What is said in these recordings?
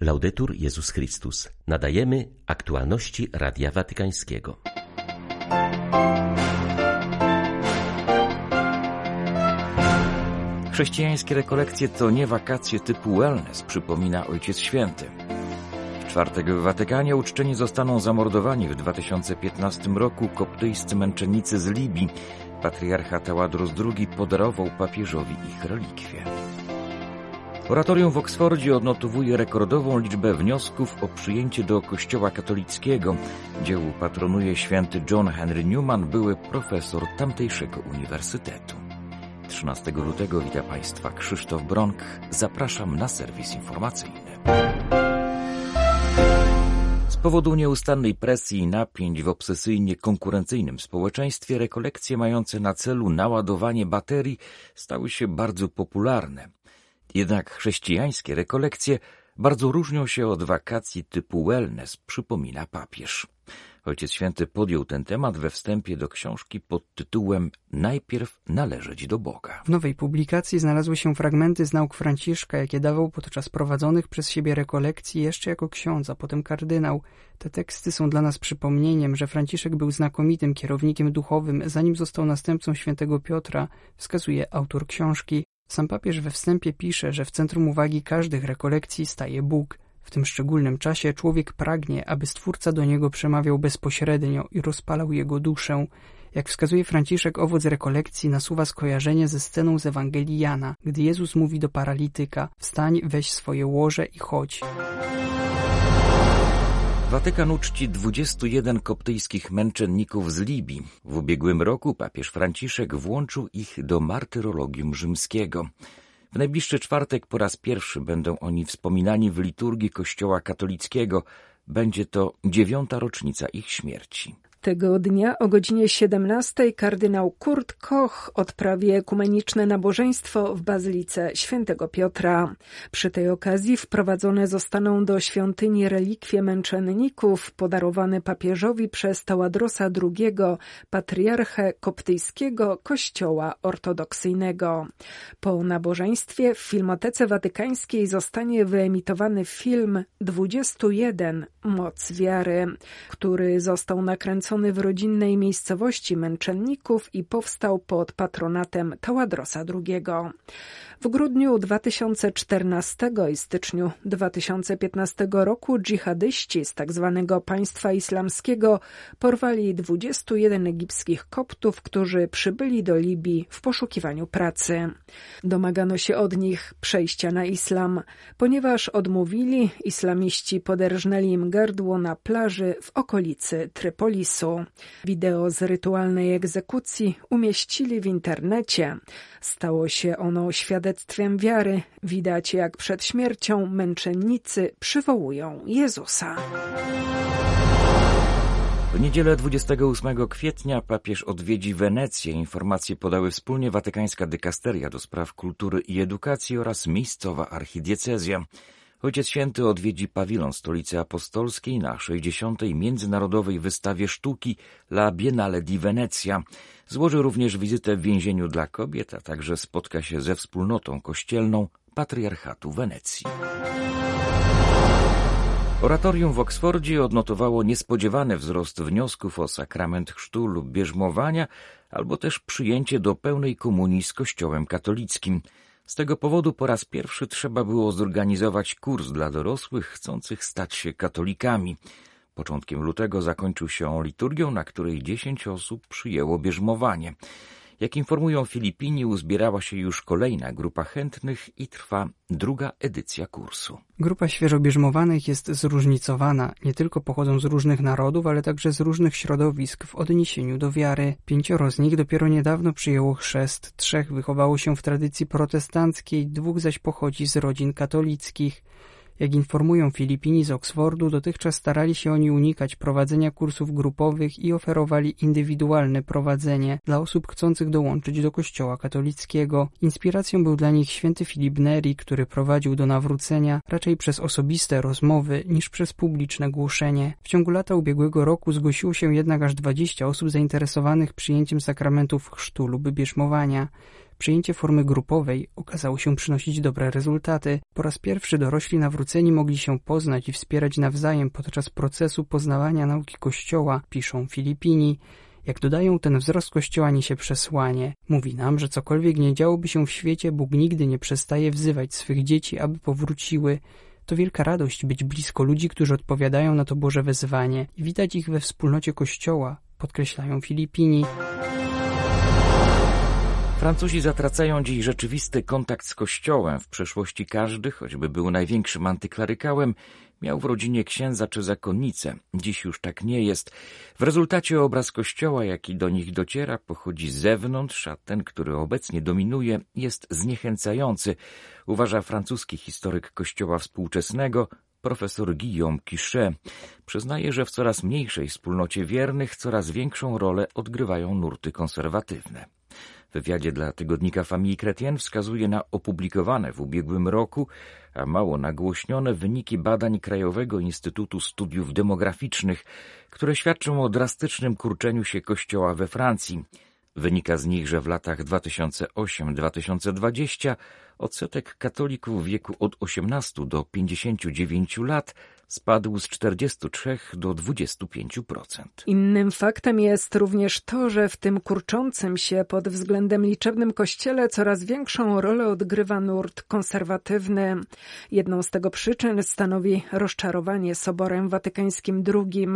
Laudetur Jezus Chrystus. Nadajemy aktualności Radia Watykańskiego. Chrześcijańskie rekolekcje to nie wakacje typu wellness, przypomina Ojciec Święty. W czwartek w Watykanie uczczeni zostaną zamordowani w 2015 roku koptyjscy męczennicy z Libii. Patriarcha Taładros II podarował papieżowi ich relikwie. Oratorium w Oksfordzie odnotowuje rekordową liczbę wniosków o przyjęcie do Kościoła katolickiego. Dziełu patronuje święty John Henry Newman, były profesor tamtejszego uniwersytetu. 13 lutego wita Państwa Krzysztof Bronk. Zapraszam na serwis informacyjny. Z powodu nieustannej presji i napięć w obsesyjnie konkurencyjnym społeczeństwie rekolekcje mające na celu naładowanie baterii stały się bardzo popularne. Jednak chrześcijańskie rekolekcje bardzo różnią się od wakacji typu wellness, przypomina papież. Ojciec Święty podjął ten temat we wstępie do książki pod tytułem Najpierw należeć do Boga. W nowej publikacji znalazły się fragmenty z nauk Franciszka, jakie dawał podczas prowadzonych przez siebie rekolekcji jeszcze jako ksiądz, a potem kardynał. Te teksty są dla nas przypomnieniem, że Franciszek był znakomitym kierownikiem duchowym, zanim został następcą świętego Piotra, wskazuje autor książki. Sam papież we wstępie pisze, że w centrum uwagi każdych rekolekcji staje Bóg. W tym szczególnym czasie człowiek pragnie, aby Stwórca do niego przemawiał bezpośrednio i rozpalał jego duszę. Jak wskazuje Franciszek, owoc rekolekcji nasuwa skojarzenie ze sceną z Ewangelii Jana, gdy Jezus mówi do paralityka: Wstań, weź swoje łoże i chodź. Watykan uczci 21 koptyjskich męczenników z Libii. W ubiegłym roku papież Franciszek włączył ich do martyrologium rzymskiego. W najbliższy czwartek po raz pierwszy będą oni wspominani w liturgii Kościoła katolickiego. Będzie to dziewiąta rocznica ich śmierci. Tego dnia o godzinie 17 kardynał Kurt Koch odprawi ekumeniczne nabożeństwo w Bazylice Świętego Piotra. Przy tej okazji wprowadzone zostaną do świątyni relikwie męczenników podarowane papieżowi przez Taładrosa II, patriarchę koptyjskiego kościoła ortodoksyjnego. Po nabożeństwie w Filmotece Watykańskiej zostanie wyemitowany film 21 Moc Wiary, który został nakręcony w rodzinnej miejscowości Męczenników i powstał pod patronatem Taładrosa II. W grudniu 2014 i styczniu 2015 roku dżihadyści z tzw. Tak państwa islamskiego porwali 21 egipskich koptów, którzy przybyli do Libii w poszukiwaniu pracy. Domagano się od nich przejścia na islam. Ponieważ odmówili, islamiści poderżnęli im gardło na plaży w okolicy Trypolisu. Wideo z rytualnej egzekucji umieścili w internecie. Stało się ono świadectwem wiary. Widać, jak przed śmiercią męczennicy przywołują Jezusa. W niedzielę 28 kwietnia papież odwiedzi Wenecję. Informacje podały wspólnie Watykańska Dykasteria do spraw kultury i edukacji oraz miejscowa archidiecezja. Ojciec Święty odwiedzi pawilon stolicy apostolskiej na 60. Międzynarodowej Wystawie Sztuki La Biennale di Venezia. Złoży również wizytę w więzieniu dla kobiet, a także spotka się ze wspólnotą kościelną Patriarchatu Wenecji. Oratorium w Oksfordzie odnotowało niespodziewany wzrost wniosków o sakrament chrztu lub bierzmowania, albo też przyjęcie do pełnej komunii z Kościołem katolickim. Z tego powodu po raz pierwszy trzeba było zorganizować kurs dla dorosłych chcących stać się katolikami. Początkiem lutego zakończył się liturgią, na której dziesięć osób przyjęło bierzmowanie. Jak informują Filipini, uzbierała się już kolejna grupa chętnych i trwa druga edycja kursu. Grupa świeżo bierzmowanych jest zróżnicowana. Nie tylko pochodzą z różnych narodów, ale także z różnych środowisk w odniesieniu do wiary. Pięcioro z nich dopiero niedawno przyjęło chrzest, trzech wychowało się w tradycji protestanckiej, dwóch zaś pochodzi z rodzin katolickich. Jak informują Filipini z Oksfordu, dotychczas starali się oni unikać prowadzenia kursów grupowych i oferowali indywidualne prowadzenie dla osób chcących dołączyć do kościoła katolickiego. Inspiracją był dla nich święty Filip Neri, który prowadził do nawrócenia raczej przez osobiste rozmowy niż przez publiczne głoszenie. W ciągu lata ubiegłego roku zgłosiło się jednak aż 20 osób zainteresowanych przyjęciem sakramentów chrztu lub bierzmowania. Przyjęcie formy grupowej okazało się przynosić dobre rezultaty. Po raz pierwszy dorośli nawróceni mogli się poznać i wspierać nawzajem podczas procesu poznawania nauki Kościoła, piszą Filipini. Jak dodają, ten wzrost Kościoła niesie przesłanie. Mówi nam, że cokolwiek nie działoby się w świecie, Bóg nigdy nie przestaje wzywać swych dzieci, aby powróciły. To wielka radość być blisko ludzi, którzy odpowiadają na to Boże wezwanie i widać ich we wspólnocie Kościoła, podkreślają Filipini. Francuzi zatracają dziś rzeczywisty kontakt z Kościołem. W przeszłości każdy, choćby był największym antyklerykałem, miał w rodzinie księdza czy zakonnicę. Dziś już tak nie jest. W rezultacie obraz Kościoła, jaki do nich dociera, pochodzi z zewnątrz, a ten, który obecnie dominuje, jest zniechęcający, uważa francuski historyk Kościoła współczesnego, profesor Guillaume Quichet. Przyznaje, że w coraz mniejszej wspólnocie wiernych coraz większą rolę odgrywają nurty konserwatywne. Wywiadzie dla tygodnika Famille Chrétienne wskazuje na opublikowane w ubiegłym roku, a mało nagłośnione wyniki badań Krajowego Instytutu Studiów Demograficznych, które świadczą o drastycznym kurczeniu się kościoła we Francji. Wynika z nich, że w latach 2008-2020 odsetek katolików w wieku od 18 do 59 lat spadł z 43 do 25%. Innym faktem jest również to, że w tym kurczącym się pod względem liczebnym kościele coraz większą rolę odgrywa nurt konserwatywny. Jedną z tego przyczyn stanowi rozczarowanie Soborem Watykańskim II.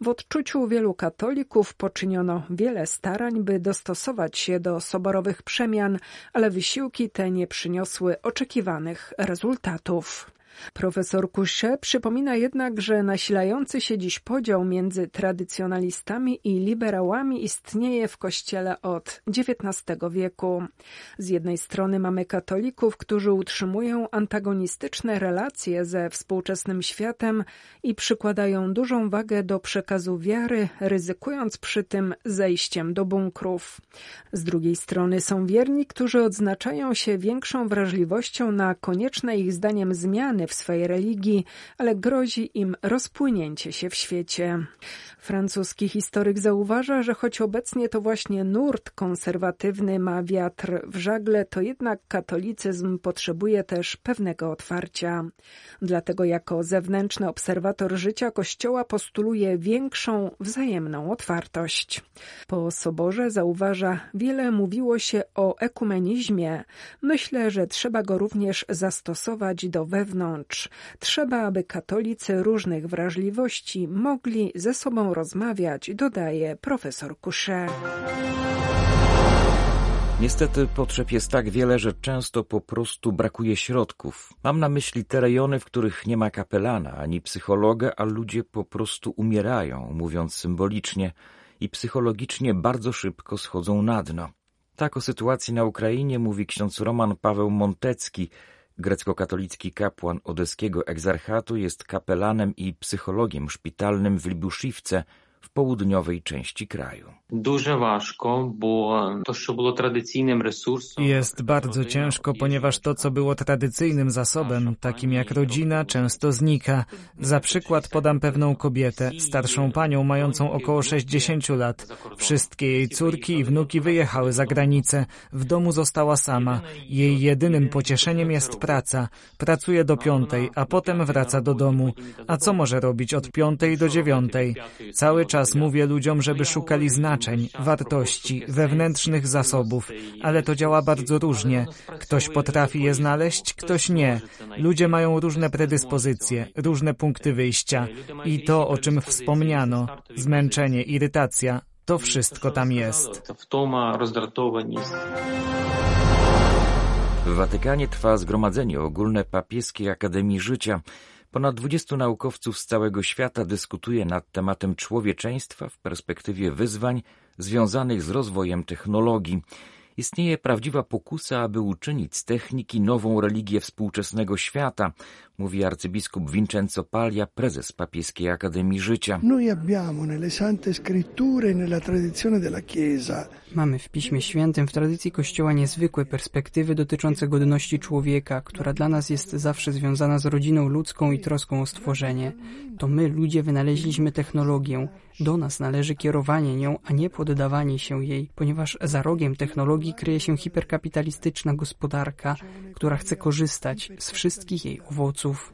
W odczuciu wielu katolików poczyniono wiele starań, by dostosować się do soborowych przemian, ale wysiłki te nie przyniosły oczekiwanych rezultatów. Profesor Couchet przypomina jednak, że nasilający się dziś podział między tradycjonalistami i liberałami istnieje w Kościele od XIX wieku. Z jednej strony mamy katolików, którzy utrzymują antagonistyczne relacje ze współczesnym światem i przykładają dużą wagę do przekazu wiary, ryzykując przy tym zejściem do bunkrów. Z drugiej strony są wierni, którzy odznaczają się większą wrażliwością na konieczne ich zdaniem zmiany w swej religii, ale grozi im rozpłynięcie się w świecie. Francuski historyk zauważa, że choć obecnie to właśnie nurt konserwatywny ma wiatr w żagle, to jednak katolicyzm potrzebuje też pewnego otwarcia. Dlatego jako zewnętrzny obserwator życia Kościoła postuluje większą wzajemną otwartość. Po soborze zauważa, wiele mówiło się o ekumenizmie. Myślę, że trzeba go również zastosować do wewnątrz. Trzeba, aby katolicy różnych wrażliwości mogli ze sobą rozmawiać, dodaje profesor Couchet. Niestety potrzeb jest tak wiele, że często po prostu brakuje środków. Mam na myśli te rejony, w których nie ma kapelana ani psychologa, a ludzie po prostu umierają, mówiąc symbolicznie, i psychologicznie bardzo szybko schodzą na dno. Tak o sytuacji na Ukrainie mówi ksiądz Roman Paweł Montecki, Grecko-katolicki kapłan odeskiego egzarchatu jest kapelanem i psychologiem szpitalnym w Libuszywce w południowej części kraju. Jest bardzo ciężko, ponieważ to, co było tradycyjnym zasobem, takim jak rodzina, często znika. Za przykład podam pewną kobietę, starszą panią mającą około 60 lat. Wszystkie jej córki i wnuki wyjechały za granicę. W domu została sama. Jej jedynym pocieszeniem jest praca. Pracuje do piątej, a potem wraca do domu. A co może robić od piątej do dziewiątej? Cały czas mówię ludziom, żeby szukali znaczeń, wartości, wewnętrznych zasobów, ale to działa bardzo różnie. Ktoś potrafi je znaleźć, ktoś nie. Ludzie mają różne predyspozycje, różne punkty wyjścia i to, o czym wspomniano, zmęczenie, irytacja, to wszystko tam jest. W Watykanie trwa zgromadzenie ogólne Papieskiej Akademii Życia. Ponad 20 naukowców z całego świata dyskutuje nad tematem człowieczeństwa w perspektywie wyzwań związanych z rozwojem technologii. Istnieje prawdziwa pokusa, aby uczynić z techniki nową religię współczesnego świata, mówi arcybiskup Vincenzo Paglia, prezes Papieskiej Akademii Życia. Mamy w Piśmie Świętym, w tradycji Kościoła niezwykłe perspektywy dotyczące godności człowieka, która dla nas jest zawsze związana z rodziną ludzką i troską o stworzenie. To my, ludzie, wynaleźliśmy technologię. Do nas należy kierowanie nią, a nie poddawanie się jej, ponieważ za rogiem technologii kryje się hiperkapitalistyczna gospodarka, która chce korzystać z wszystkich jej owoców.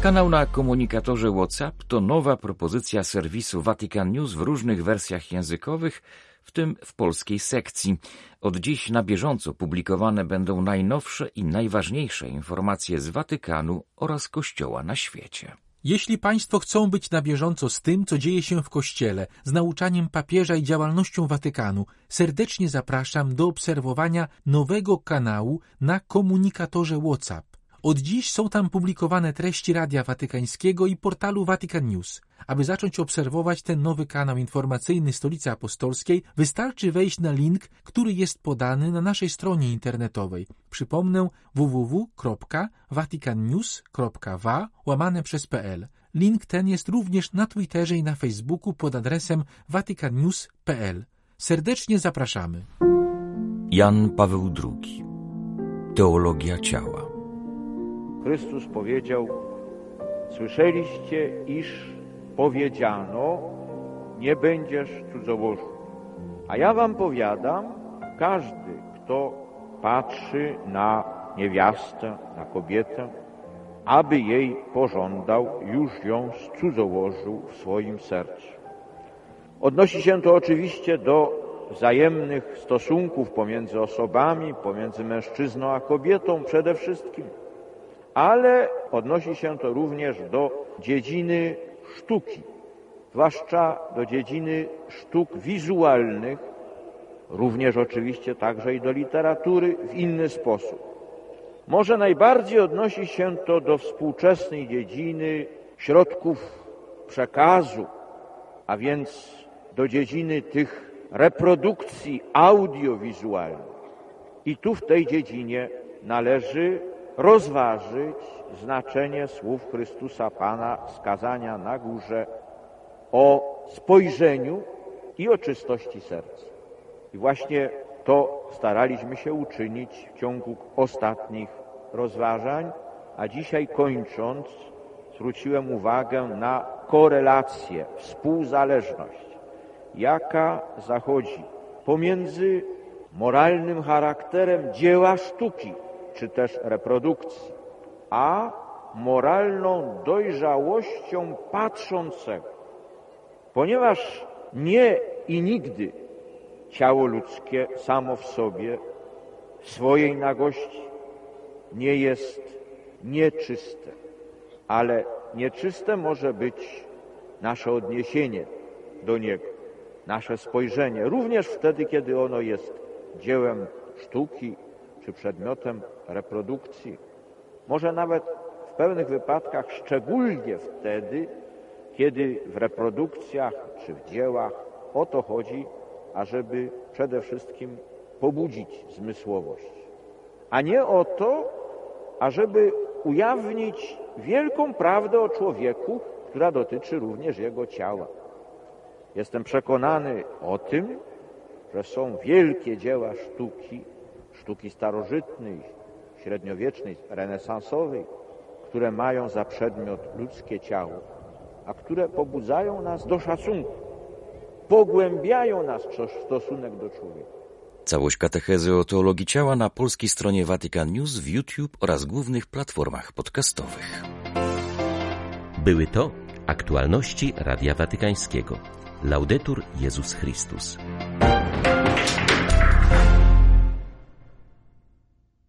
Kanał na komunikatorze WhatsApp to nowa propozycja serwisu Vatican News w różnych wersjach językowych, w tym w polskiej sekcji. Od dziś na bieżąco publikowane będą najnowsze i najważniejsze informacje z Watykanu oraz Kościoła na świecie. Jeśli Państwo chcą być na bieżąco z tym, co dzieje się w Kościele, z nauczaniem papieża i działalnością Watykanu, serdecznie zapraszam do obserwowania nowego kanału na komunikatorze WhatsApp. Od dziś są tam publikowane treści Radia Watykańskiego i portalu Vatican News. Aby zacząć obserwować ten nowy kanał informacyjny Stolicy Apostolskiej, wystarczy wejść na link, który jest podany na naszej stronie internetowej. Przypomnę www.vaticannews.va łamane przez PL. Link ten jest również na Twitterze i na Facebooku pod adresem vaticannews.pl. Serdecznie zapraszamy. Jan Paweł II Teologia ciała Chrystus powiedział: Słyszeliście, iż powiedziano: Nie będziesz cudzołożył. A ja wam powiadam, każdy, kto patrzy na niewiastę, na kobietę, aby jej pożądał, już ją cudzołożył w swoim sercu. Odnosi się to oczywiście do wzajemnych stosunków pomiędzy osobami, pomiędzy mężczyzną a kobietą przede wszystkim ale odnosi się to również do dziedziny sztuki, zwłaszcza do dziedziny sztuk wizualnych, również oczywiście także i do literatury w inny sposób. Może najbardziej odnosi się to do współczesnej dziedziny środków przekazu, a więc do dziedziny tych reprodukcji audiowizualnych. I tu w tej dziedzinie należy rozważyć znaczenie słów Chrystusa Pana skazania na górze o spojrzeniu i o czystości serca. I właśnie to staraliśmy się uczynić w ciągu ostatnich rozważań, a dzisiaj kończąc zwróciłem uwagę na korelację, współzależność, jaka zachodzi pomiędzy moralnym charakterem dzieła sztuki, czy też reprodukcji, a moralną dojrzałością patrzącego. Ponieważ nie i nigdy ciało ludzkie samo w sobie, w swojej nagości nie jest nieczyste, ale nieczyste może być nasze odniesienie do niego, nasze spojrzenie, również wtedy, kiedy ono jest dziełem sztuki, czy przedmiotem reprodukcji. Może nawet w pewnych wypadkach, szczególnie wtedy, kiedy w reprodukcjach czy w dziełach o to chodzi, ażeby przede wszystkim pobudzić zmysłowość, a nie o to, ażeby ujawnić wielką prawdę o człowieku, która dotyczy również jego ciała. Jestem przekonany o tym, że są wielkie dzieła sztuki, sztuki starożytnej, średniowiecznej, renesansowej, które mają za przedmiot ludzkie ciało, a które pobudzają nas do szacunku, pogłębiają nasz stosunek do człowieka. Całość katechezy o teologii ciała na polskiej stronie Vatican News w YouTube oraz głównych platformach podcastowych. Były to aktualności Radia Watykańskiego. Laudetur Jezus Chrystus.